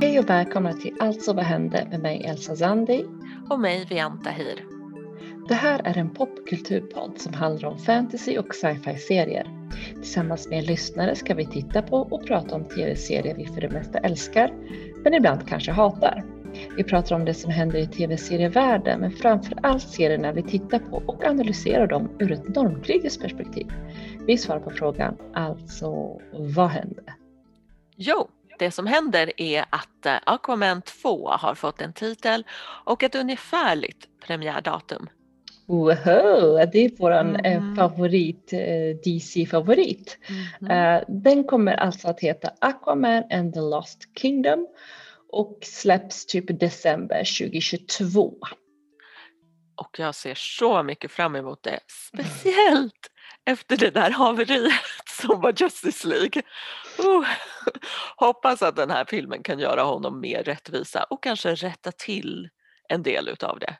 Hej och välkomna till Alltså vad hände med mig Elsa Zandi. Och mig Vianta Hir. Det här är en popkulturpodd som handlar om fantasy och sci-fi serier. Tillsammans med lyssnare ska vi titta på och prata om tv-serier vi för det mesta älskar, men ibland kanske hatar. Vi pratar om det som händer i tv-serievärlden, men framför allt serierna vi tittar på och analyserar dem ur ett normkritiskt perspektiv. Vi svarar på frågan, alltså vad hände? Jo, det som händer är att eh, Aquaman 2 har fått en titel och ett ungefärligt premiärdatum. Wow, det är vår eh, mm. favorit, eh, DC-favorit. Mm. Den kommer alltså att heta Aquaman and the Lost Kingdom och släpps typ december 2022. Och jag ser så mycket fram emot det, speciellt efter det där haveriet som var Justice League. Uh, hoppas att den här filmen kan göra honom mer rättvisa och kanske rätta till en del utav det.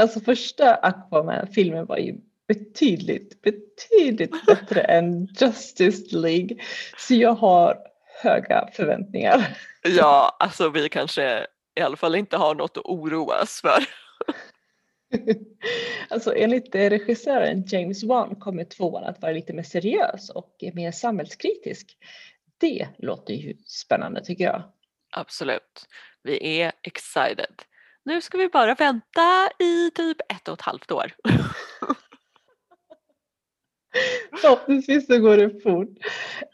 Alltså första Aquaman-filmen var ju betydligt, betydligt bättre än Justice League. Så jag har höga förväntningar. Ja, alltså vi kanske i alla fall inte har något att oroas för. alltså enligt regissören James Wan kommer tvåan att vara lite mer seriös och mer samhällskritisk. Det låter ju spännande tycker jag. Absolut. Vi är excited. Nu ska vi bara vänta i typ ett och ett halvt år. Förhoppningsvis så går det fort.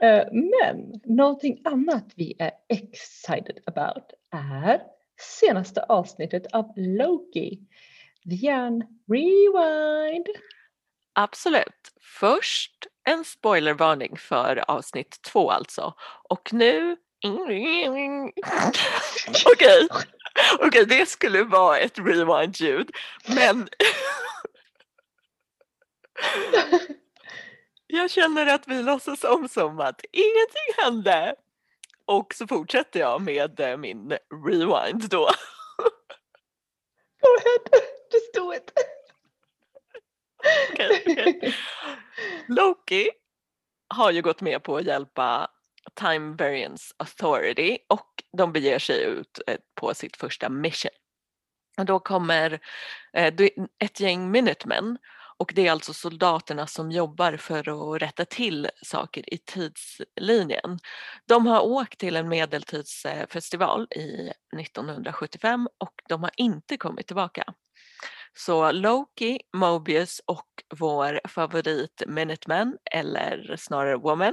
Eh, men någonting annat vi är excited about är senaste avsnittet av Loki. Dian Rewind. Absolut. Först en spoilervarning för avsnitt två alltså. Och nu... Okej, okay. okay, det skulle vara ett rewind-ljud. Men jag känner att vi låtsas om som att ingenting hände. Och så fortsätter jag med eh, min rewind då. Go ahead, just do it. okay, okay. Loki har ju gått med på att hjälpa Time Variance Authority och de beger sig ut eh, på sitt första mission. Och då kommer eh, ett gäng Minutemen och det är alltså soldaterna som jobbar för att rätta till saker i tidslinjen. De har åkt till en medeltidsfestival i 1975 och de har inte kommit tillbaka. Så Loki, Mobius och vår favorit Minuteman, eller snarare Woman,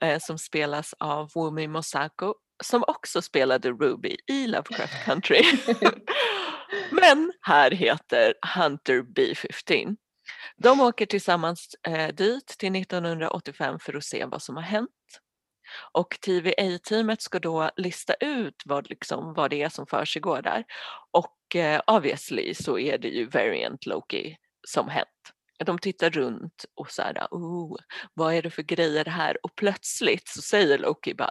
eh, som spelas av Wumi Mosako, som också spelade Ruby i Lovecraft Country. Men här heter Hunter B15. De åker tillsammans eh, dit till 1985 för att se vad som har hänt. Och TVA-teamet ska då lista ut vad, liksom, vad det är som försiggår där. Och eh, obviously så är det ju Variant Loki som hänt. De tittar runt och så här, oh, vad är det för grejer här? Och plötsligt så säger Loki bara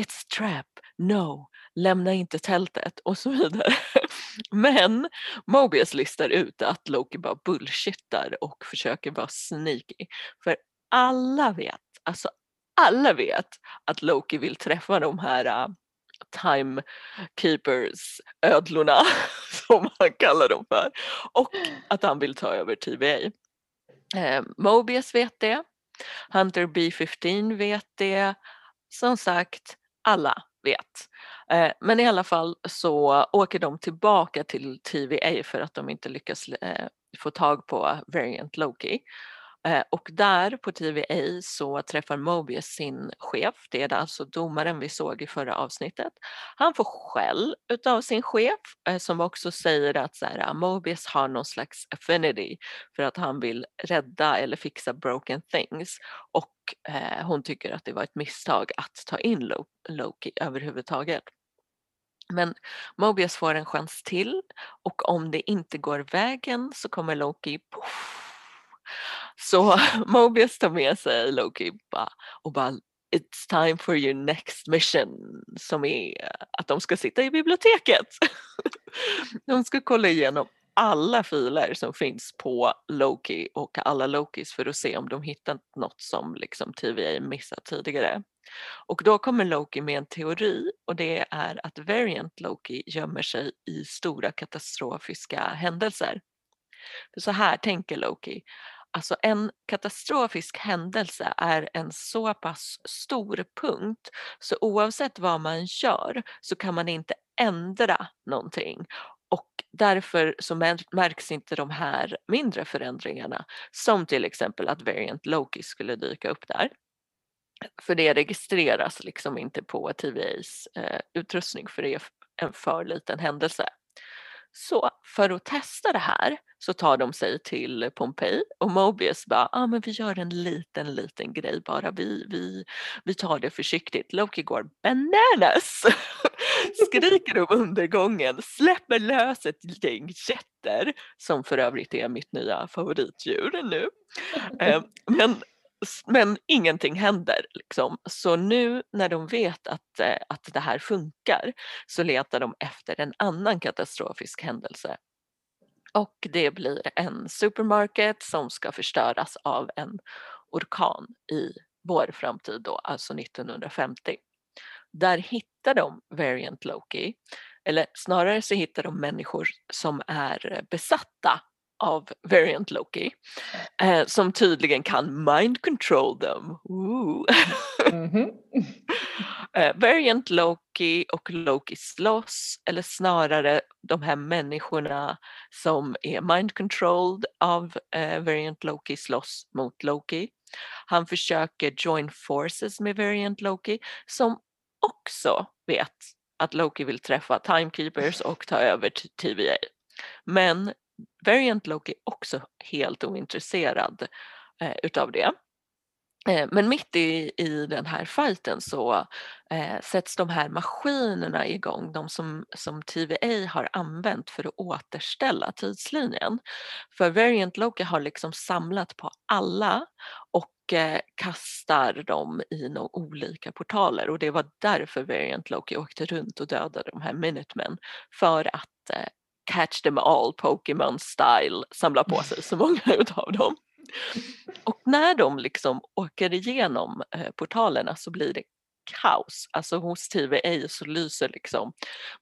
It's a trap, no, lämna inte tältet och så vidare. Men Mobius listar ut att Loki bara bullshittar och försöker vara sneaky. För alla vet, alltså alla vet att Loki vill träffa de här uh, timekeepers, ödlorna som han kallar dem för och att han vill ta över TVA. Eh, Mobius vet det, Hunter B15 vet det, som sagt alla vet. Eh, men i alla fall så åker de tillbaka till TVA för att de inte lyckas eh, få tag på Variant Loki. Eh, och där på TVA så träffar Mobius sin chef, det är alltså domaren vi såg i förra avsnittet. Han får skäll utav sin chef eh, som också säger att så här, ah, Mobius har någon slags affinity för att han vill rädda eller fixa broken things och eh, hon tycker att det var ett misstag att ta in Loki överhuvudtaget. Men Mobius får en chans till och om det inte går vägen så kommer Loki poff, så Mobius tar med sig Loki och bara It's time for your next mission som är eh, att de ska sitta i biblioteket. De ska kolla igenom alla filer som finns på Loki och alla Lokis för att se om de hittat något som liksom TVA missat tidigare. Och då kommer Loki med en teori och det är att Variant Loki gömmer sig i stora katastrofiska händelser. För så här tänker Loki, Alltså en katastrofisk händelse är en så pass stor punkt så oavsett vad man gör så kan man inte ändra någonting och därför så märks inte de här mindre förändringarna som till exempel att Variant Loki skulle dyka upp där. För det registreras liksom inte på TVAs eh, utrustning för det är en för liten händelse. Så för att testa det här så tar de sig till Pompeji och Mobius bara, ja ah, men vi gör en liten, liten grej bara, vi, vi, vi tar det försiktigt. Loki går bananas! Skriker om undergången, släpper lös ett gäng jätter som för övrigt är mitt nya favoritdjur nu. Eh, men men ingenting händer. Liksom. Så nu när de vet att, eh, att det här funkar så letar de efter en annan katastrofisk händelse. Och det blir en supermarket som ska förstöras av en orkan i vår framtid då, alltså 1950. Där hittar de Variant Loki, eller snarare så hittar de människor som är besatta av Variant Loki eh, som tydligen kan mind control them. Mm -hmm. eh, Variant Loki och Loki slåss eller snarare de här människorna som är mind controlled av eh, Variant Loki slåss mot Loki. Han försöker join forces med Variant Loki som också vet att Loki vill träffa Timekeepers och ta över TVA. Men Variant Loki också helt ointresserad eh, utav det. Eh, men mitt i, i den här fighten så eh, sätts de här maskinerna igång, de som, som TVA har använt för att återställa tidslinjen. För Variant Loki har liksom samlat på alla och eh, kastar dem i några olika portaler och det var därför Variant Loki åkte runt och dödade de här Minutemen för att eh, catch them all Pokémon style samla på sig så många utav dem. Och när de liksom åker igenom eh, portalerna så blir det kaos. Alltså hos TVA så lyser liksom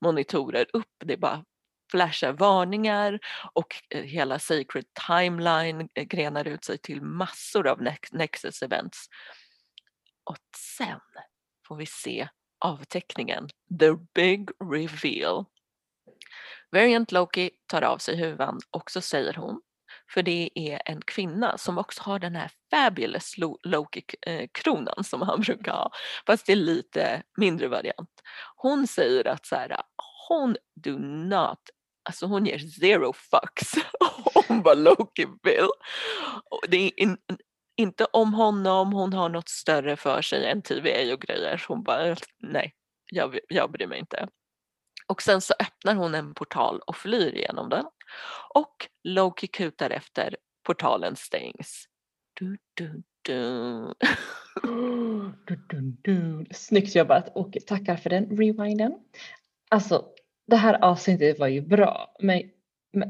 monitorer upp, det bara flashar varningar och eh, hela Sacred Timeline eh, grenar ut sig till massor av Nexus events. Och sen får vi se avteckningen, the big reveal. Variant Loki tar av sig huvan och så säger hon, för det är en kvinna som också har den här fabulous Loki-kronan eh, som han brukar ha, fast det är lite mindre variant. Hon säger att så här, hon do not Alltså hon ger zero fucks om vad Loki vill. Det är in, inte om honom, hon har något större för sig än TVA och grejer. Hon bara, nej, jag, jag bryr mig inte. Och sen så öppnar hon en portal och flyr igenom den. Och Loki kutar efter, portalen stängs. Du, du, du. du, du, du. Snyggt jobbat och tackar för den rewinden. Alltså det här avsnittet var ju bra men,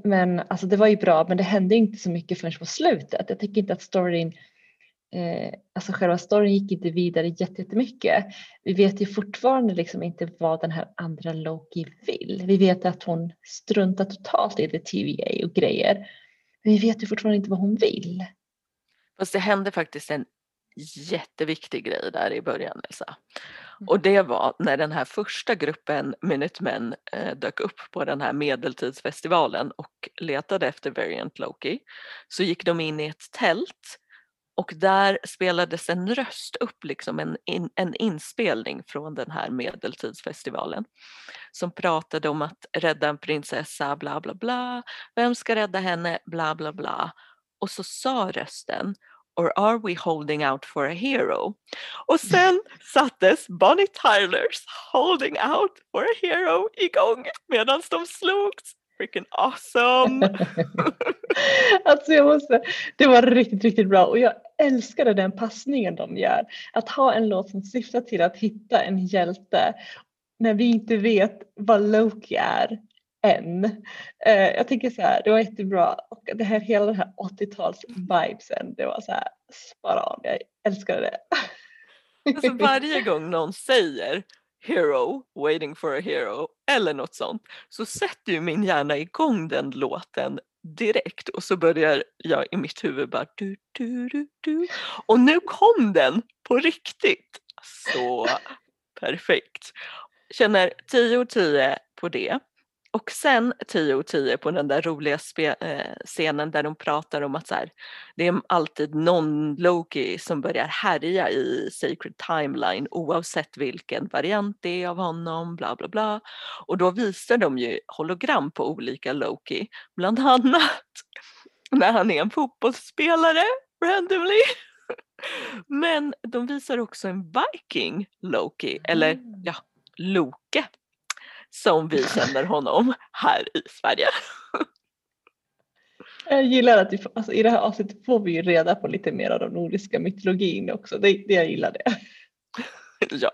men alltså det var ju bra men det hände inte så mycket förrän på slutet. Jag tycker inte att storyn eh, alltså själva storyn gick inte vidare jättemycket. Vi vet ju fortfarande liksom inte vad den här andra Loki vill. Vi vet att hon struntar totalt i the TVA och grejer. Men vi vet ju fortfarande inte vad hon vill. Fast det hände faktiskt en jätteviktig grej där i början Elsa. Mm. Och det var när den här första gruppen Minutemen eh, dök upp på den här medeltidsfestivalen och letade efter Variant Loki så gick de in i ett tält och där spelades en röst upp, liksom en, in, en inspelning från den här medeltidsfestivalen som pratade om att rädda en prinsessa, bla bla bla, vem ska rädda henne, bla bla bla. Och så sa rösten or are we holding out for a hero? Och sen sattes Bonnie Tylers Holding out for a hero igång medan de slogs freaking awesome! alltså jag måste, det var riktigt, riktigt bra och jag älskade den passningen de gör. Att ha en låt som syftar till att hitta en hjälte när vi inte vet vad Loki är än. Eh, jag tänker så här, det var jättebra och det här hela den här 80-tals vibesen, det var så här spara on. Jag älskade det. Alltså varje gång någon säger Hero, Waiting for a Hero eller något sånt så sätter ju min hjärna igång den låten direkt och så börjar jag i mitt huvud bara du, du, du, du. Och nu kom den på riktigt. Så perfekt. Känner 10 och 10 på det. Och sen 10 och 10 på den där roliga eh, scenen där de pratar om att så här, det är alltid någon Loki som börjar härja i Sacred Timeline oavsett vilken variant det är av honom, bla bla bla. Och då visar de ju hologram på olika Loki, bland annat när han är en fotbollsspelare randomly. Men de visar också en Viking Loki, eller mm. ja, Loke som vi känner honom här i Sverige. Jag gillar att vi, alltså, i det här avsnittet får vi ju reda på lite mer av den nordiska mytologin också. Det, det jag gillar det. ja,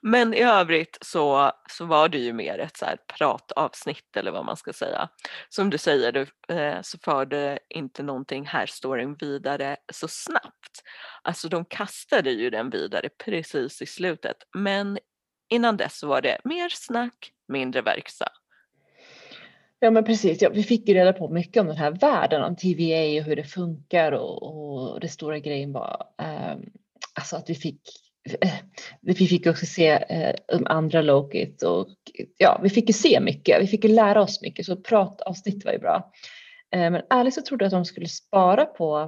men i övrigt så, så var det ju mer ett så här pratavsnitt eller vad man ska säga. Som du säger du, eh, så förde inte någonting här storyn vidare så snabbt. Alltså de kastade ju den vidare precis i slutet men innan dess var det mer snack, mindre verkstad. Ja men precis, ja, vi fick ju reda på mycket om den här världen, om TVA och hur det funkar och, och det stora grejen var eh, alltså att vi fick eh, vi fick också se eh, de andra Lokit och ja, vi fick ju se mycket. Vi fick ju lära oss mycket så pratavsnitt var ju bra. Eh, men ärligt så trodde jag att de skulle spara på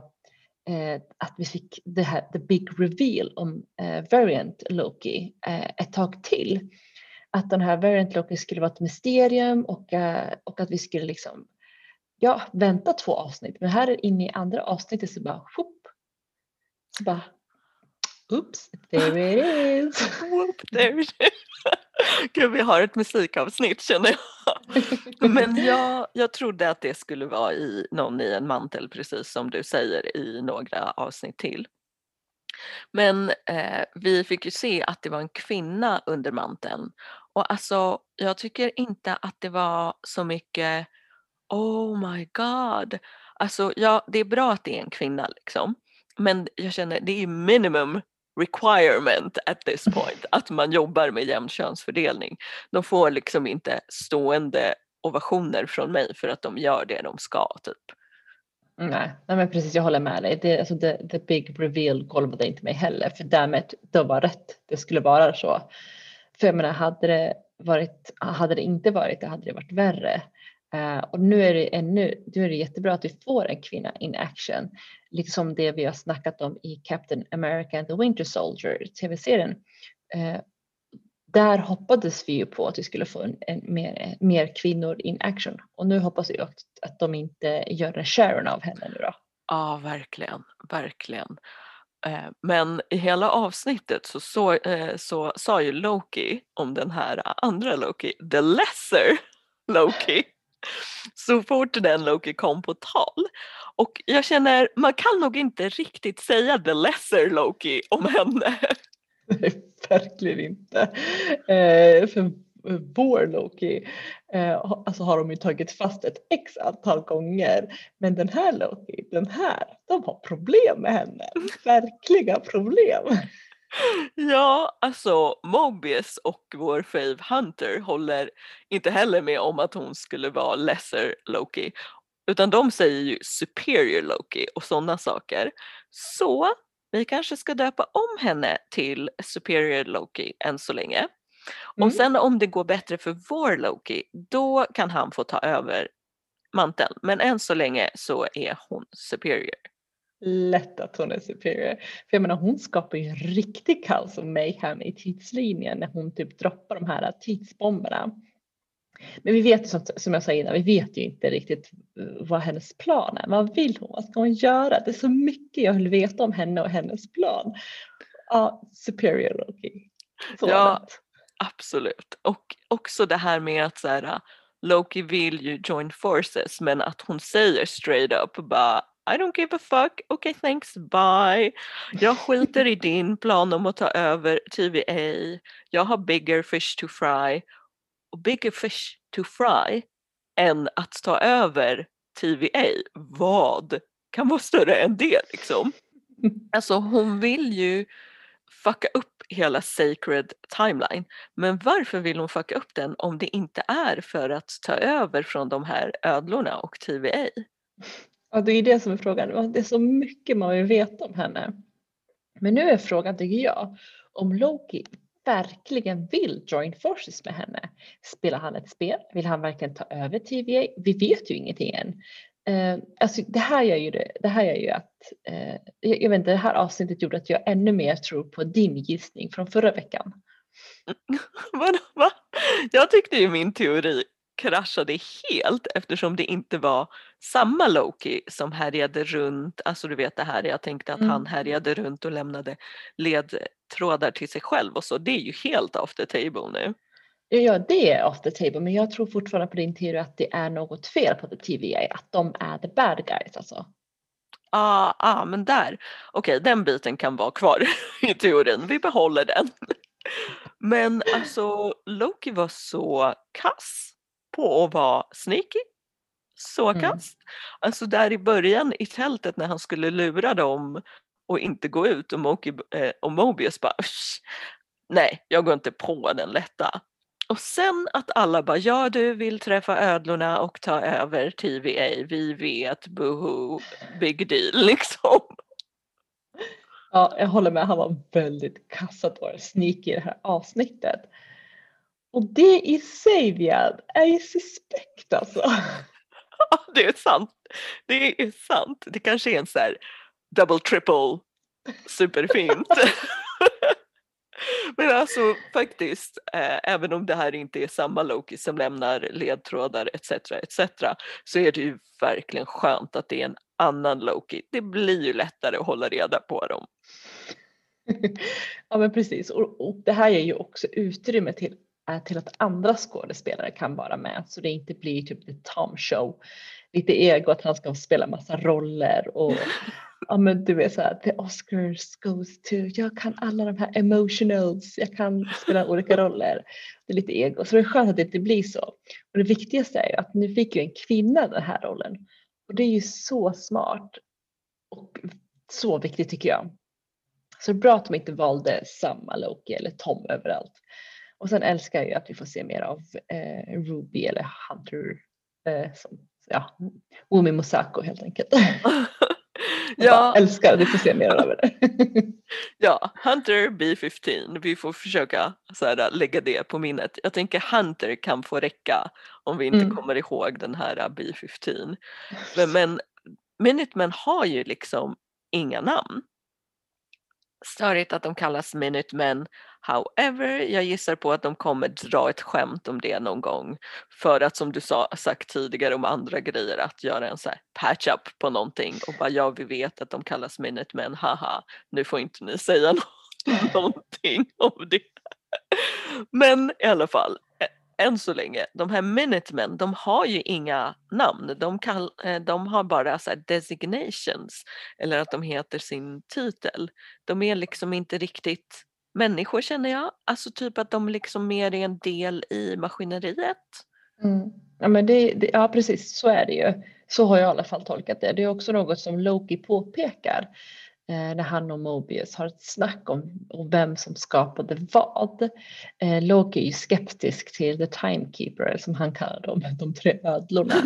eh, att vi fick det här the big reveal om eh, variant Loki eh, ett tag till att den här variant loki skulle vara ett mysterium och, uh, och att vi skulle liksom ja, vänta två avsnitt. Men här är inne i andra avsnittet så bara whoop, så bara oops, there it is. whoop, there it is. Gud, vi har ett musikavsnitt känner jag. Men jag, jag trodde att det skulle vara i någon i en mantel precis som du säger i några avsnitt till. Men eh, vi fick ju se att det var en kvinna under manteln och alltså, jag tycker inte att det var så mycket Oh my god. Alltså, ja, det är bra att det är en kvinna liksom. Men jag känner det är minimum requirement at this point att man jobbar med jämn könsfördelning. De får liksom inte stående ovationer från mig för att de gör det de ska typ. Nej, nej men precis jag håller med dig. Det, alltså the, the big reveal golvade inte mig heller för därmed det var rätt. Det skulle vara så. För jag menar, hade det, varit, hade det inte varit det hade det varit värre. Uh, och nu är det ännu, nu är det jättebra att vi får en kvinna in action. Liksom det vi har snackat om i Captain America and the Winter Soldier, tv-serien. Uh, där hoppades vi ju på att vi skulle få en, en mer, mer, kvinnor in action och nu hoppas vi att, att de inte gör en Sharon av henne nu då. Ja, verkligen, verkligen. Eh, men i hela avsnittet så, så, eh, så sa ju Loki om den här eh, andra Loki, the lesser Loki, så fort den Loki kom på tal. Och jag känner, man kan nog inte riktigt säga the lesser Loki om henne. Nej, verkligen inte. Eh, för vår Loki eh, alltså har de ju tagit fast ett x antal gånger. Men den här Loki, den här, de har problem med henne. Verkliga problem. Ja, alltså Mobius och vår fave Hunter håller inte heller med om att hon skulle vara lesser Loki. Utan de säger ju superior Loki och sådana saker. Så vi kanske ska döpa om henne till superior Loki än så länge. Mm. Och sen om det går bättre för vår Loki, då kan han få ta över manteln. Men än så länge så är hon superior. Lätt att hon är superior. För jag menar hon skapar ju riktig kaos och mayhem i tidslinjen när hon typ droppar de här tidsbomberna. Men vi vet som, som jag sa innan, vi vet ju inte riktigt vad hennes plan är. Vad vill hon? Vad ska hon göra? Det är så mycket jag vill veta om henne och hennes plan. Ja, superior Loki. Så ja, lätt. Absolut. Och också det här med att så här, Loki vill ju join forces men att hon säger straight up bara I don't give a fuck, okay thanks, bye. Jag skiter i din plan om att ta över TVA. Jag har bigger fish to fry. Och bigger fish to fry, än att ta över TVA. Vad kan vara större än det liksom? Alltså hon vill ju fucka upp hela Sacred Timeline. Men varför vill hon fucka upp den om det inte är för att ta över från de här ödlorna och TVA? Ja, det är det som är frågan. Det är så mycket man vill veta om henne. Men nu är frågan, tycker jag, om Loki verkligen vill join forces med henne. Spelar han ett spel? Vill han verkligen ta över TVA? Vi vet ju ingenting än. Uh, alltså det här gör ju, det, det här gör ju att, jag, jag, vet inte, det här avsnittet gjorde att jag ännu mer tror på din gissning från förra veckan. Vadå, va? Jag tyckte ju min teori kraschade helt eftersom det inte var samma Loki som härjade runt, alltså du vet det här jag tänkte att mm. han härjade runt och lämnade ledtrådar till sig själv och så, det är ju helt off the table nu. Ja, det är off the table, men jag tror fortfarande på din teori att det är något fel på the TVA, att de är the bad guys alltså. Ah, ah men där, okej okay, den biten kan vara kvar i teorin, vi behåller den. Men alltså Loki var så kass på att vara sneaky. Så mm. kast. Alltså där i början i tältet när han skulle lura dem och inte gå ut och, Moki, eh, och Mobius bara nej jag går inte på den lätta. Och sen att alla bara ja du vill träffa ödlorna och ta över TVA, vi vet, boho, big deal liksom. Ja, jag håller med. Han var väldigt kass att vara sneaky i det här avsnittet. Och det i sig Viad är ju suspekt alltså. Ja, det är sant. Det är sant. Det kanske är en så här double triple superfint. Men alltså faktiskt, eh, även om det här inte är samma Loki som lämnar ledtrådar etc. etc. så är det ju verkligen skönt att det är en annan Loki. Det blir ju lättare att hålla reda på dem. ja men precis och, och det här ger ju också utrymme till eh, till att andra skådespelare kan vara med så det inte blir typ the Tom show. Lite ego att han ska spela massa roller och ja men du vet såhär the Oscars goes to, jag kan alla de här emotionals, jag kan spela olika roller. Det är lite ego så det är skönt att det inte blir så. Och det viktigaste är ju att nu fick ju en kvinna den här rollen och det är ju så smart och så viktigt tycker jag. Så bra att de inte valde samma Loki eller Tom överallt. Och sen älskar jag ju att vi får se mer av eh, Ruby eller Hunter, eh, som, ja, Wumi Musako helt enkelt. ja. älskar att vi får se mer av det. ja, Hunter B15, vi får försöka så här, lägga det på minnet. Jag tänker Hunter kan få räcka om vi inte mm. kommer ihåg den här B15. Men, men Minutemen har ju liksom inga namn. Störigt att de kallas Minutemen However, jag gissar på att de kommer dra ett skämt om det någon gång för att som du sa, sagt tidigare om andra grejer att göra en så här patch-up på någonting och bara ja vi vet att de kallas Minutemen, haha nu får inte ni säga någonting om det. Men i alla fall, än så länge, de här Minutemen, de har ju inga namn. De, kall, eh, de har bara så designations eller att de heter sin titel. De är liksom inte riktigt människor känner jag. Alltså typ att de liksom mer är en del i maskineriet. Mm. Ja, men det, det, ja precis så är det ju. Så har jag i alla fall tolkat det. Det är också något som Loki påpekar eh, när han och Mobius har ett snack om, om vem som skapade vad. Eh, Loki är ju skeptisk till The Timekeeper som han kallar dem, de tre ödlorna.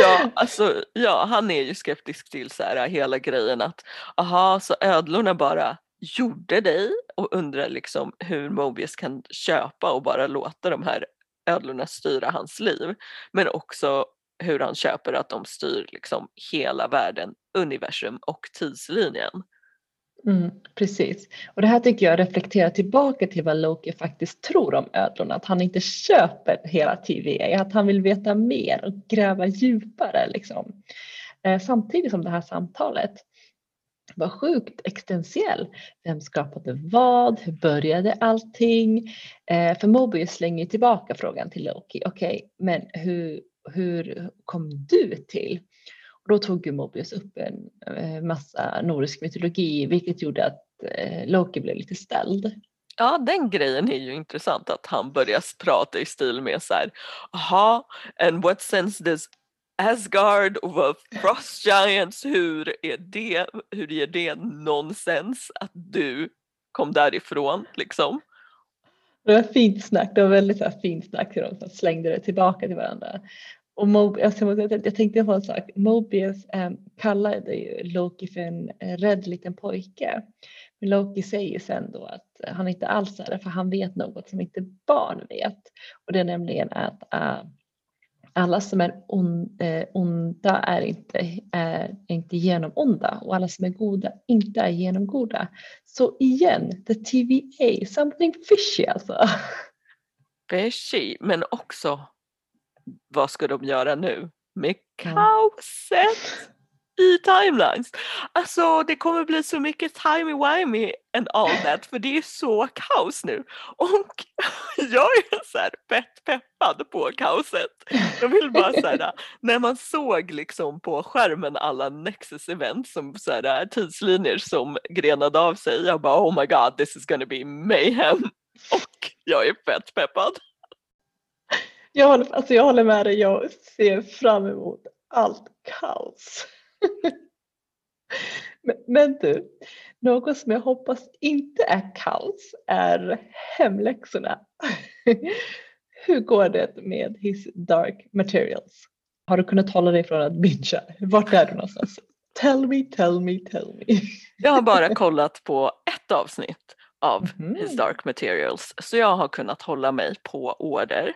Ja, alltså, ja, han är ju skeptisk till så här, hela grejen att aha, så ödlorna bara gjorde dig och undrar liksom hur Mobius kan köpa och bara låta de här ödlorna styra hans liv. Men också hur han köper att de styr liksom hela världen, universum och tidslinjen. Mm, precis. Och det här tycker jag reflekterar tillbaka till vad Loki faktiskt tror om ödlorna. Att han inte köper hela TVA, att han vill veta mer och gräva djupare. Liksom. Eh, samtidigt som det här samtalet var sjukt existentiell. Vem skapade vad? Hur började allting? Eh, för Mobius slänger tillbaka frågan till Loki. Okej, okay, men hur, hur kom du till? Och då tog ju Mobius upp en eh, massa nordisk mytologi vilket gjorde att eh, Loki blev lite ställd. Ja, den grejen är ju intressant att han börjar prata i stil med så här, aha, and what sense does Asgard of Frost Giants, hur är det, hur ger det nonsens att du kom därifrån liksom? Det var fint snack, det var väldigt så här, fint snack dem som slängde det tillbaka till varandra. Och Mobius, alltså, jag tänkte på en sak, Mobius ehm, um, kallade ju Loki för en rädd liten pojke. Men Loki säger sen då att han inte alls är det för han vet något som inte barn vet. Och det är nämligen att uh, alla som är on, eh, onda är inte, är inte genom onda och alla som är goda inte är genom goda. Så igen, the TVA, something fishy alltså. Fishy, men också vad ska de göra nu med kaoset? i timelines. Alltså det kommer bli så mycket timey-wimey and all that för det är så kaos nu. Och jag är så här fett peppad på kaoset. Jag vill bara här, när man såg liksom på skärmen alla Nexus event som så här, tidslinjer som grenade av sig. Jag bara oh my god this is gonna be mayhem. Och jag är fett peppad. Jag håller, alltså jag håller med dig, jag ser fram emot allt kaos. men, men du, något som jag hoppas inte är kaos är hemläxorna. Hur går det med His Dark Materials? Har du kunnat hålla dig från att bingea? Vart är du någonstans? Tell me, tell me, tell me. Jag har bara kollat på ett avsnitt av mm. His Dark Materials så jag har kunnat hålla mig på order.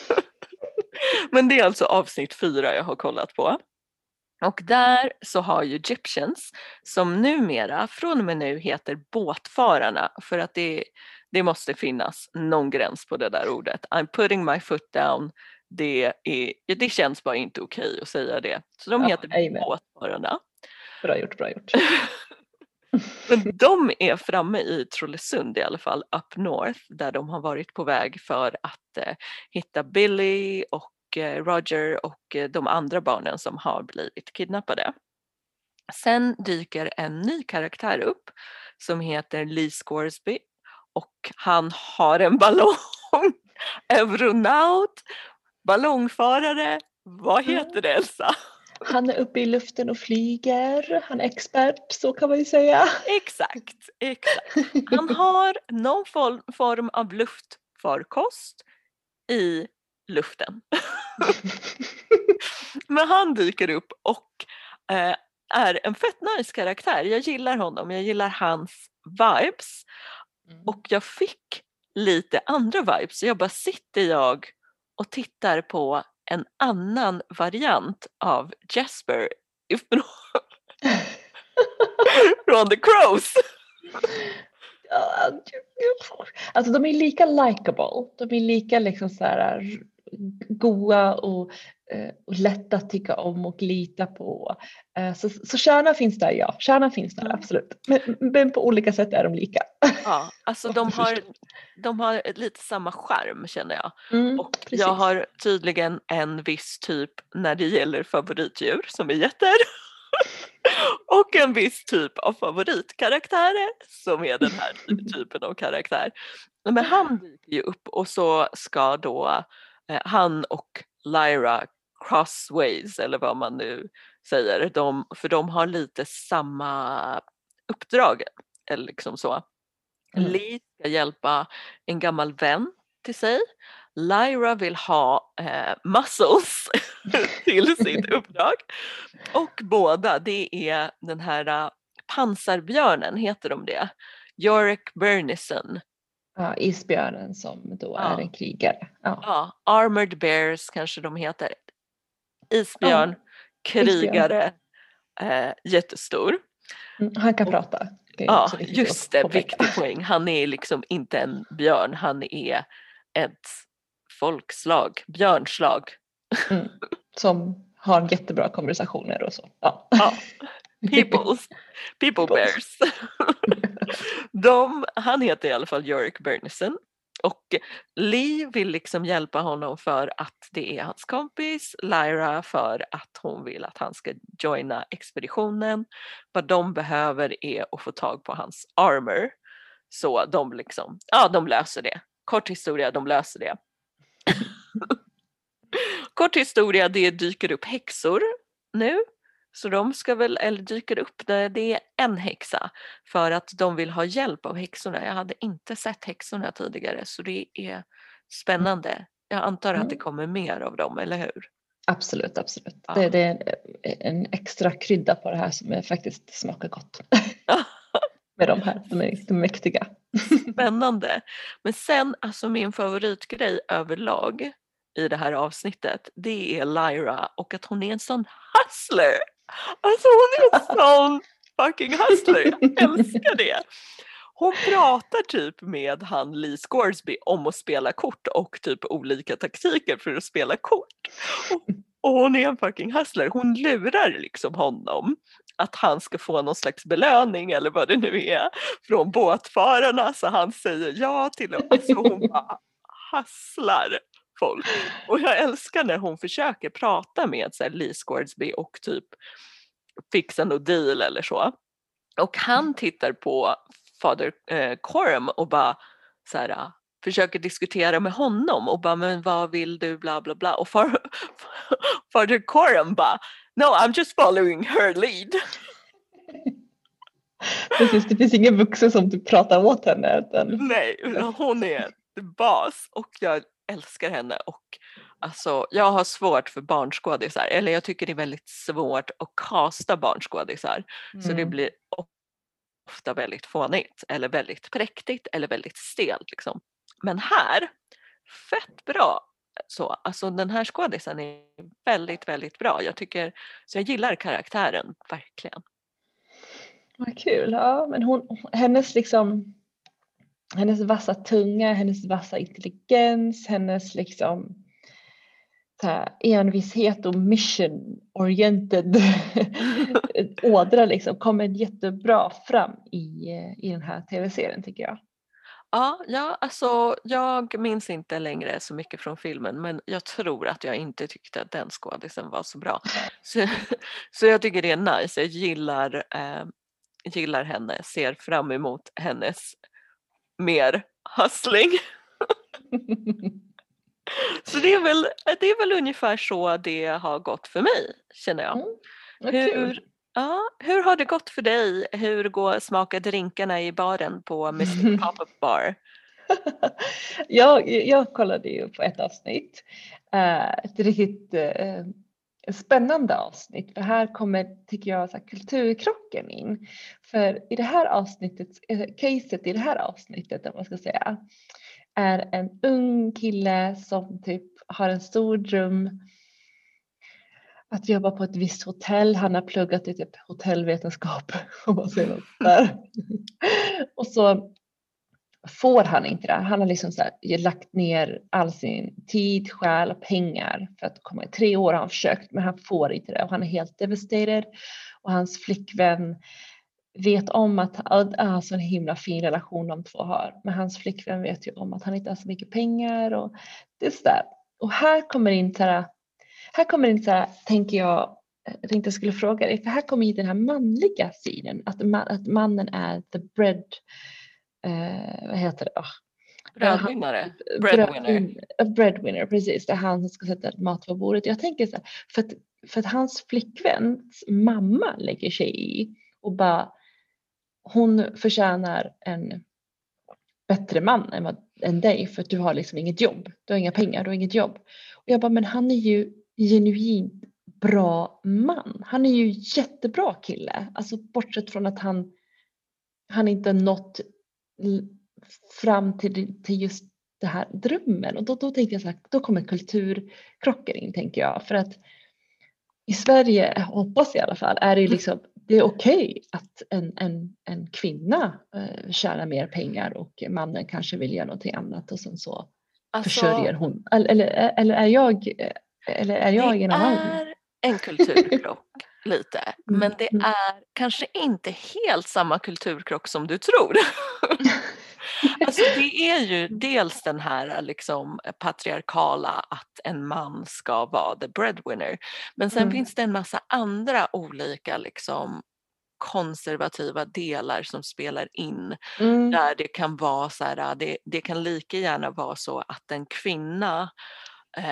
Men det är alltså avsnitt fyra jag har kollat på. Och där så har ju Egyptians, som numera från och med nu heter båtfararna för att det, det måste finnas någon gräns på det där ordet. I'm putting my foot down. Det, är, det känns bara inte okej okay att säga det. Så de ja, heter amen. båtfararna. Bra gjort, bra gjort. Men de är framme i Trollesund i alla fall, up north, där de har varit på väg för att eh, hitta Billy och Eh, Roger och eh, de andra barnen som har blivit kidnappade. Sen dyker en ny karaktär upp som heter Lee Scoresby och han har en ballong. Euronaut, ballongfarare, vad heter det Elsa? Han är uppe i luften och flyger, han är expert, så kan man ju säga. Exakt, exakt. Han har någon form av luftfarkost i luften. Men han dyker upp och eh, är en fett nice karaktär. Jag gillar honom, jag gillar hans vibes. Mm. Och jag fick lite andra vibes. Så jag bara sitter jag och tittar på en annan variant av Jasper ifrån från The Crows. Alltså de är lika likable, de är lika liksom så här goa och, och lätta att tycka om och lita på. Eh, så, så kärnan finns där, ja. Kärnan finns där, absolut. Men, men, på olika sätt är de lika. Ja, alltså de har, de har lite samma skärm känner jag. Mm, och precis. jag har tydligen en viss typ när det gäller favoritdjur som är getter. och en viss typ av favoritkaraktärer som är den här typen av karaktär. Men han dyker ju upp och så ska då Eh, han och Lyra crossways eller vad man nu säger, de, för de har lite samma uppdrag. Eller liksom så. Mm. Lee ska hjälpa en gammal vän till sig. Lyra vill ha eh, muscles till sitt uppdrag. Och båda, det är den här pansarbjörnen, heter de det? Yorick Bernison Ja, isbjörnen som då ja. är en krigare. Ja. ja. Armored Bears kanske de heter. Isbjörn, ja. krigare, eh, jättestor. Mm, han kan och, prata. Ja, just det, viktig poäng. Han är liksom inte en björn, han är ett folkslag, björnslag. Mm, som har jättebra konversationer och så. Ja. ja. Peoples, people bears. De, han heter i alla fall Yorick Bernison och Lee vill liksom hjälpa honom för att det är hans kompis, Lyra för att hon vill att han ska joina expeditionen. Vad de behöver är att få tag på hans armor Så de liksom, ja de löser det. Kort historia, de löser det. Kort historia, det dyker upp häxor nu. Så de ska väl, eller dyker upp, det, det är en häxa för att de vill ha hjälp av häxorna. Jag hade inte sett häxorna tidigare så det är spännande. Jag antar att det Mm. kommer mer av dem, eller hur? Absolut, absolut. Ja. Det, det är en, extra krydda på det här som faktiskt smakar gott. Med de här, de är, de är mäktiga. Spännande. Men sen, alltså min favoritgrej överlag i det här avsnittet, det är Lyra och att hon är en sån hustler. Alltså hon är en sån fucking hustler, jag älskar det. Hon pratar typ med han Lee Scoresby om att spela kort och typ olika taktiker för att spela kort. Och, och hon är en fucking hustler. Hon lurar liksom honom att han ska få någon slags belöning eller vad det nu är från båtfararna så han säger ja till dem. Alltså hon bara hasslar folk. Och jag älskar när hon försöker prata med så här, Lee Scoresby och typ fixa någon deal eller så. Och han tittar på Fader eh, Coram och bara så här, försöker diskutera med honom och bara men vad vill du bla bla bla och far, Fader Coram bara no I'm just following her lead. Precis, det finns ingen vuxen som typ pratar åt henne. Utan, Nej, hon är boss och jag älskar henne och alltså jag har svårt för barnskådisar eller jag tycker det är väldigt svårt att kasta barnskådisar så det Mm. blir ofta väldigt fånigt eller väldigt präktigt eller väldigt stelt liksom. Men här, fett bra. Så, alltså den här skådisen är väldigt, väldigt bra. Jag tycker, så jag gillar karaktären verkligen. Vad kul. Ja, men hon, hennes liksom hennes vassa tunga, hennes vassa intelligens, hennes liksom här, envishet och mission oriented ådra liksom kommer jättebra fram i, i den här tv-serien tycker jag. Ja, ja, alltså jag minns inte längre så mycket från filmen men jag tror att jag inte tyckte att den skådisen var så bra. Så, så jag tycker det är nice, jag gillar, eh, gillar henne, ser fram emot hennes mer hustling. Så det är, väl, det är väl ungefär så det har gått för mig känner jag. Mm, Hur, ja, hur har det gått för dig? Hur går smakar drinkarna i baren på Mr Pop-Up Bar? jag, jag kollade ju på ett avsnitt, eh, ett riktigt eh, spännande avsnitt för här kommer, tycker jag, så kulturkrocken in. För i det här avsnittet, eh, caset i det här avsnittet om man ska säga, är en ung kille som typ har en stor dröm att jobba på ett visst hotell. Han har pluggat i typ hotellvetenskap om man säger något där. Och så får han inte det. Han har liksom så här, lagt ner all sin tid, själ och pengar för att komma. I tre år har han försökt men han får inte det och han är helt devastated. Och hans flickvän vet om att, ah, alltså en himla fin relation de två har. Men hans flickvän vet ju om att han inte har så mycket pengar och det är sådär. Och här kommer in så här, här kommer in så här, tänker jag, jag tänkte jag skulle fråga dig, för här kommer ju den här manliga sidan, att, man, att mannen är the bread, eh, vad heter det? Oh, Brödvinnare? Breadwinner. Breadwinner. Breadwinner, precis. Det är han som ska sätta mat på bordet. Jag tänker så här, för att, för att hans flickväns mamma lägger sig i och bara, hon förtjänar en bättre man än, vad, än dig för att du har liksom inget jobb. Du har inga pengar, du har inget jobb. Och jag bara, men han är ju genuint bra man. Han är ju jättebra kille. Alltså bortsett från att han, han inte nått fram till, till just det här drömmen. Och då, då tänkte jag så här, då kommer kulturkrockar in tänker jag. För att i Sverige, hoppas jag i alla fall, är det ju liksom det är okej att en, en, en kvinna eh, tjänar mer pengar och mannen kanske vill göra någonting annat och sen så Alltså, försörjer hon. Eller, eller, eller är jag, eller är jag det en annan? är en kulturkrock lite. Men det mm. är kanske inte helt samma kulturkrock som du tror. alltså det är ju dels den här liksom patriarkala att en man ska vara the breadwinner. Men sen Mm. finns det en massa andra olika liksom konservativa delar som spelar in. Mm. Där det kan vara så här, det, det kan lika gärna vara så att en kvinna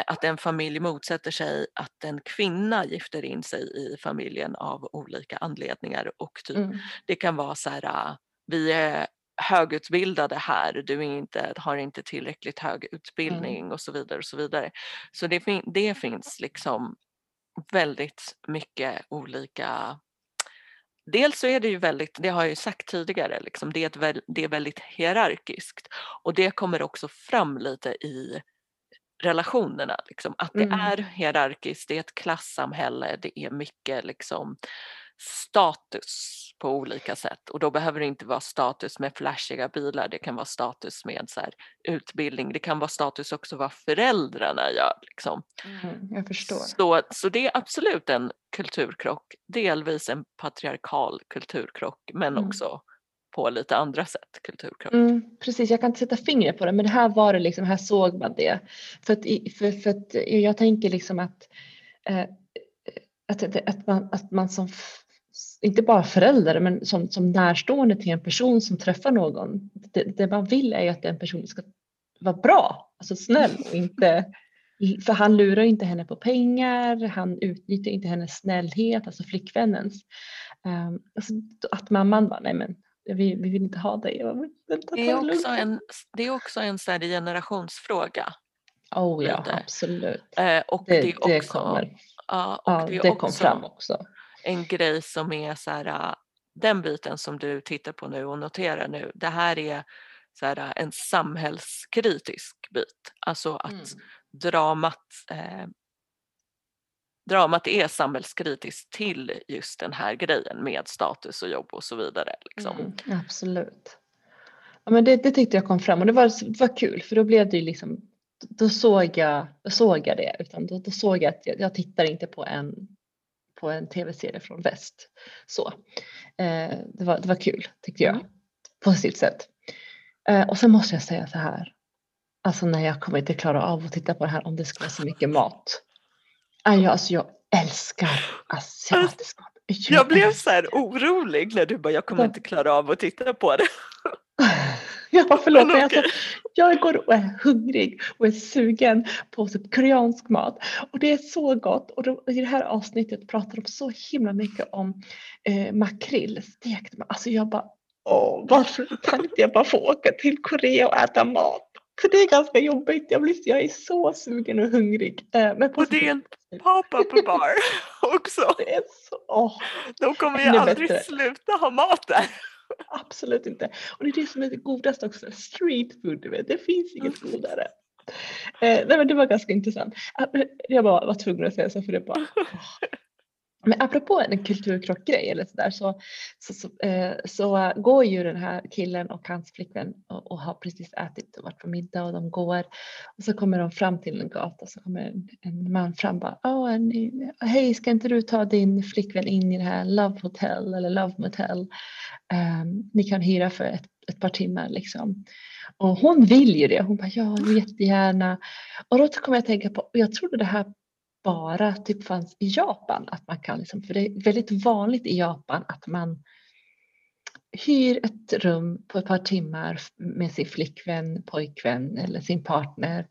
att en familj motsätter sig att en kvinna gifter in sig i familjen av olika anledningar och typ, Mm. det kan vara så här, vi är högutbildade här, du är inte, har inte tillräckligt hög utbildning och så vidare och så vidare. Så det, fin- det finns liksom väldigt mycket olika Dels så är det ju väldigt, det har jag ju sagt tidigare, liksom, det, är ett, det är väldigt hierarkiskt och det kommer också fram lite i relationerna. Liksom, att det Mm. är hierarkiskt, det är ett klassamhälle, det är mycket liksom, status på olika sätt och då behöver det inte vara status med flashiga bilar, det kan vara status med så här, utbildning, det kan vara status också vad föräldrarna gör. Liksom. Mm. Jag förstår. Så, så det är absolut en kulturkrock, delvis en patriarkal kulturkrock men Mm. också på lite andra sätt kulturkrock. Mm, precis, jag kan inte sätta fingret på det, men här var det liksom, här såg man det. För att, för, för att jag tänker liksom att, eh, att, att, att, man, att man som, inte bara förälder, men som, som närstående till en person som träffar någon, det, det man vill är ju att den personen ska vara bra, alltså snäll och inte för han lurar inte henne på pengar, han utnyttjar inte hennes snällhet, alltså flickvännens. Um, alltså, att mamman bara, nej men vi, vi vill inte ha dig. Bara, "Men vänta, ta Det är lugnt." också en, det är också en så generationsfråga. Oh ja, lite. absolut. Eh, och Det, det, är det också, kommer. ja, och Ja, det det kom också fram också. en grej som är så här, äh, den biten som du tittar på nu och noterar nu, det här är så här, äh, en samhällskritisk bit. Alltså att Mm. dramat, eh, dramat är samhällskritiskt till just den här grejen med status och jobb och så vidare. Liksom. Mm, absolut. Ja, men det, det tyckte jag kom fram och det var, det var kul för då blev det ju liksom, då såg jag, då såg jag det, utan då, då såg jag att jag, jag tittar inte på en, på en tv-serie från väst. Så. Eh, det, var, det var kul tyckte jag, Mm. på sitt sätt. Eh, och sen måste jag säga så här, alltså när jag kommer inte klara av att titta på det här om det ska vara så mycket mat. Jag, alltså jag älskar asiatisk mat. Jag blev så här orolig när du bara, jag kommer Ja. inte klara av att titta på det. Ja, förlåt. Men Men alltså, jag går och är hungrig och är sugen på typ koreansk mat. Och det är så gott. Och då, i det här avsnittet pratar de så himla mycket om eh, makrill, stekt. Alltså jag bara, åh, varför kan inte jag bara få åka till Korea och äta mat? För det är ganska jobbigt. Jag, blir, jag är så sugen och hungrig. Eh, men på Och det är en pop-up bar också. det är så, åh, De kommer ju aldrig bättre. sluta ha mat där. absolut inte. Och det är det som är det godaste också, street food. Du vet. Det finns inget godare. Eh, nej, men det var ganska intressant. Ah, Jag bara var tvungen att säga så för det bara. åh. Men apropå en kulturkrockgrej eller sådär så, så, så, eh, så går ju den här killen och hans flickvän och, och har precis ätit och varit på middag och de går och så kommer de fram till en gata så kommer en, en man fram bara oh, hej ska inte du ta din flickvän in i det här Love Hotel eller Love Motel Ehm, ni kan hyra för ett, ett par timmar liksom. Och hon vill ju det. Hon bara ja, jättegärna. Och då kommer jag att tänka på, jag trodde det här bara typ fanns i Japan. Att man kan liksom, för det är väldigt vanligt i Japan att man hyr ett rum på ett par timmar med sin flickvän, pojkvän eller sin partner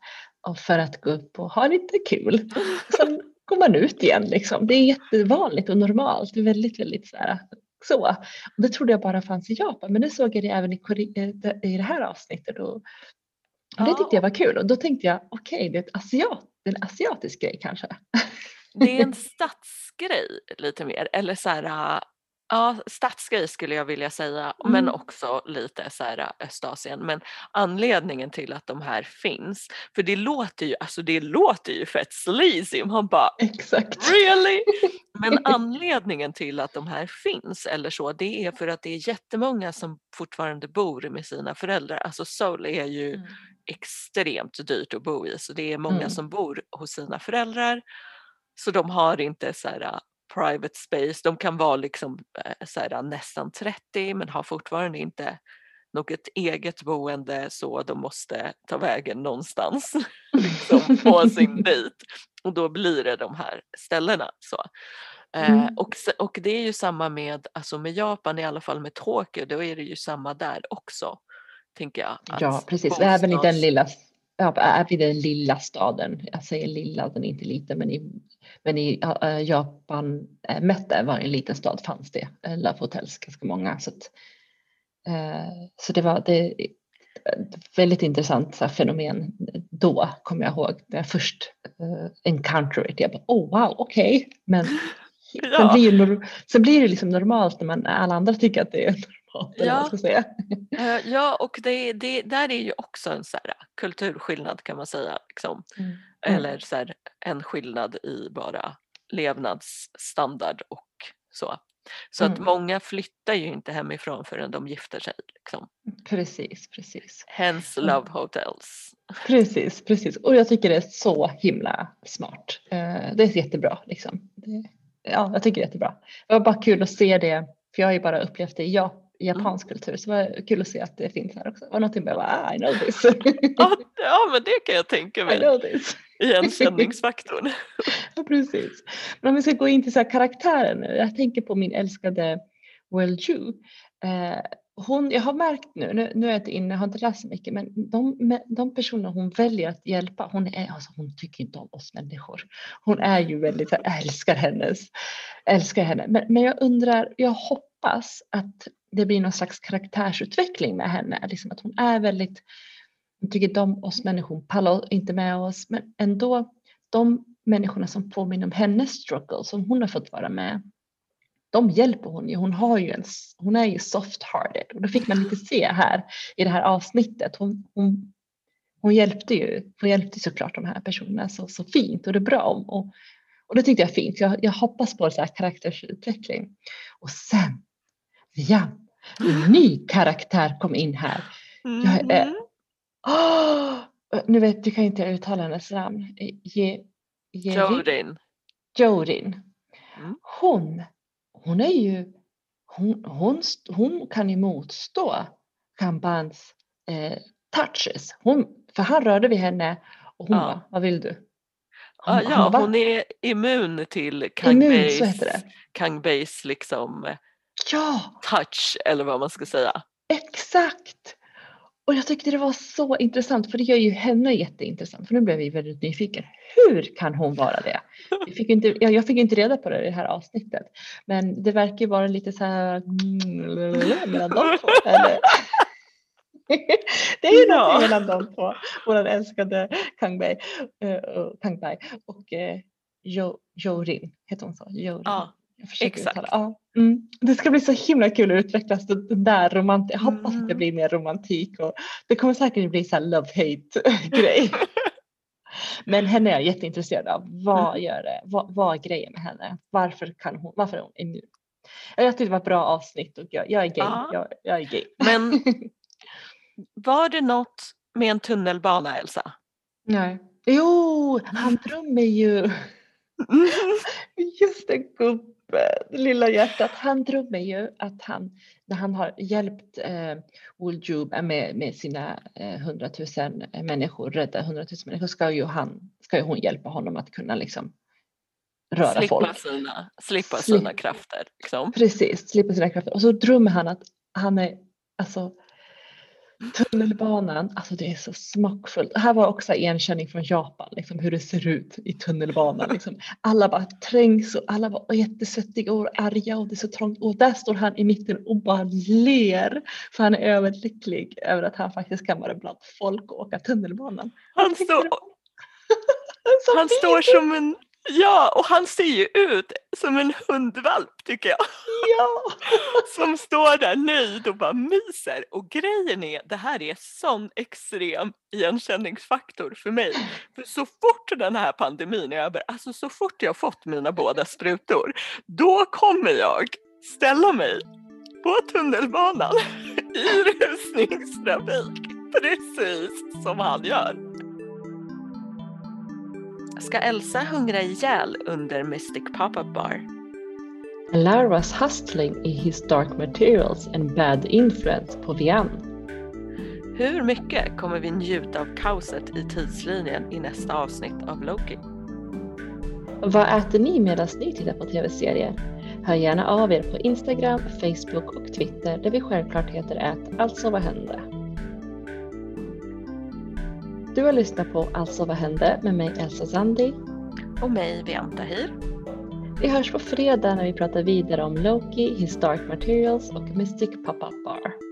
för att gå upp och ha lite kul. Sen går man ut igen liksom. Det är jättevanligt och normalt. Väldigt, väldigt så här, så. Och det trodde jag bara fanns i Japan, men det såg jag det även i, i det här avsnittet. Och, och det tyckte jag var kul och då tänkte jag okej, det är ett asiat, en asiatisk grej kanske. Det är en stadsgrej lite mer, eller så här, ja stadsgrej skulle jag vilja säga, men Mm. också lite så här Östasien. Men anledningen till att de här finns, för det låter ju, alltså det låter ju fett sleazy, man bara Exakt. Really? Men anledningen till att de här finns eller så, det är för att det är jättemånga som fortfarande bor med sina föräldrar. Alltså Seoul är ju extremt dyrt att bo i så det är många Mm. som bor hos sina föräldrar. Så de har inte så här, uh, private space, de kan vara liksom eh, så här, nästan 30 men har fortfarande inte något eget boende så de måste ta vägen någonstans liksom, på sin dejt. Och då blir det de här ställena. Så. Eh, mm. och, och det är ju samma med, alltså med Japan, i alla fall med Tokyo, då är det ju samma där också. Tänker jag. Ja, precis. Bostads... Även i den lilla, ja, även i den lilla staden, jag säger lilla, den är inte liten, men i, men i uh, Japan, äh, Mette var en liten stad, fanns det Love Hotels ganska många. Så, att, uh, så det var det, väldigt intressant så här, fenomen då, kommer jag ihåg, när jag först uh, encounter it. Jag bara, oh wow, okej, okay. men ja. sen, blir, sen blir det liksom normalt när man, alla andra tycker att det är. Ja. Uh, ja och det, det, där är ju också en så här, kulturskillnad kan man säga. Liksom. Mm. Mm. Eller så här, en skillnad i bara levnadsstandard och så. Så mm. att många flyttar ju inte hemifrån förrän de gifter sig. Liksom. Precis, precis. Hence love hotels. Precis, precis. Och jag tycker det är så himla smart. Eh, det är jättebra liksom. Ja, jag tycker det är jättebra. Det var bara kul att se det, för jag har ju bara upplevt det i japansk mm. kultur så det var kul att se att det finns här också. Det var någonting med ah, I know this. ja, men det kan jag tänka mig. I know this. Igenkänningsfaktorn. ja, precis. Men om vi ska gå in till så karaktären nu. Jag tänker på min älskade Well Ju. Eh, hon, jag har märkt nu, nu, nu är jag inte inne, jag har inte läst så mycket, men de, de personer hon väljer att hjälpa, hon, är, alltså, hon tycker inte om oss människor. Hon är ju väldigt, jag älskar hennes, älskar henne. Men, men jag undrar, jag hoppas att det blir någon slags karaktärsutveckling med henne, liksom att hon är väldigt hon tycker om oss människor, hon pallar inte med oss, men ändå de människorna som påminner om hennes struggle som hon har fått vara med, de hjälper hon ju. Hon, har ju en, hon är ju soft-hearted och det fick man lite se här i det här avsnittet. Hon, hon, hon hjälpte ju hon hjälpte såklart de här personerna så, så fint och det är bra. Och, och det tyckte jag är fint. Jag, jag hoppas på så här karaktärsutveckling. Och sen, ja, en ny karaktär kom in här. Jag är mm. Oh, nu vet du kan inte uttala hennes namn. Je, Jorin. Jorin. Mm. Hon, hon är ju, hon, hon, hon kan ju motstå Kambans eh, touches. Hon, för han rörde vid henne och hon ja. bara, vad vill du? Hon, ja, hon, bara, hon är immun till Kang Bays, liksom ja. touch eller vad man ska säga. Exakt! Och jag tyckte det var så intressant för det gör ju henne jätteintressant för nu blev vi väldigt nyfiken. Hur kan hon vara det? Jag fick inte, jag fick inte reda på det i det här avsnittet. Men det verkar ju vara lite så här mellan de två. Eller? det är ju någonting mellan de två. Vår älskade Kang Bai, uh, Bai och uh, jo, Jorin, heter hon så? Jorin. Ja. Exakt. Ja. Mm. Det ska bli så himla kul att utvecklas den där romantik. Jag hoppas att det mm. blir mer romantik och det kommer säkert bli så love-hate grej. Men henne är jag jätteintresserad av. Vad mm. gör det? Vad, vad är grejen med henne? Varför, kan hon, varför är hon immun? Jag tyckte det var ett bra avsnitt och jag, jag är gay. Ja. Jag, jag, är gay. Men var det något med en tunnelbana Elsa? Nej. Jo, han drömmer ju. Mm. Just det, gubb lilla hjärtat, han drömmer ju att han, när han har hjälpt eh, Wuljub med, med sina eh, hundratusen eh, människor, rädda hundratusen människor, ska ju, han, ska ju hon hjälpa honom att kunna liksom röra slippa folk. Sina, slippa sina krafter. Liksom. Precis, slippa sina krafter. Och så drömmer han att han är, alltså Tunnelbanan, alltså det är så smakfullt. Det här var också igenkänning från Japan, liksom hur det ser ut i tunnelbanan. Liksom. Alla bara trängs och alla var jättesvettiga och arga och det är så trångt. Och där står han i mitten och bara ler. För han är överlycklig över att han faktiskt kan vara bland folk och åka tunnelbanan. Han, står, han står som en Ja, och han ser ju ut som en hundvalp tycker jag. Ja. Som står där nöjd och bara myser. Och grejen är, det här är sån extrem igenkänningsfaktor för mig. För så fort den här pandemin är över, alltså så fort jag fått mina båda sprutor, då kommer jag ställa mig på tunnelbanan i rusningstrafik. Precis som han gör. Ska Elsa hungra ihjäl under Mystic Pop-Up Bar? Laras hustling i his dark materials and bad influence på Vian. Hur mycket kommer vi njuta av kaoset i tidslinjen i nästa avsnitt av Loki? Vad äter ni medan ni tittar på tv-serier? Hör gärna av er på Instagram, Facebook och Twitter där vi självklart heter ät Alltså vad hände? Du har lyssnat på Alltså vad hände med mig Elsa Zandi. Och mig Vianta Hir. Vi hörs på fredag när vi pratar vidare om Loki, Dark Materials och Mystic Pop-Up Bar.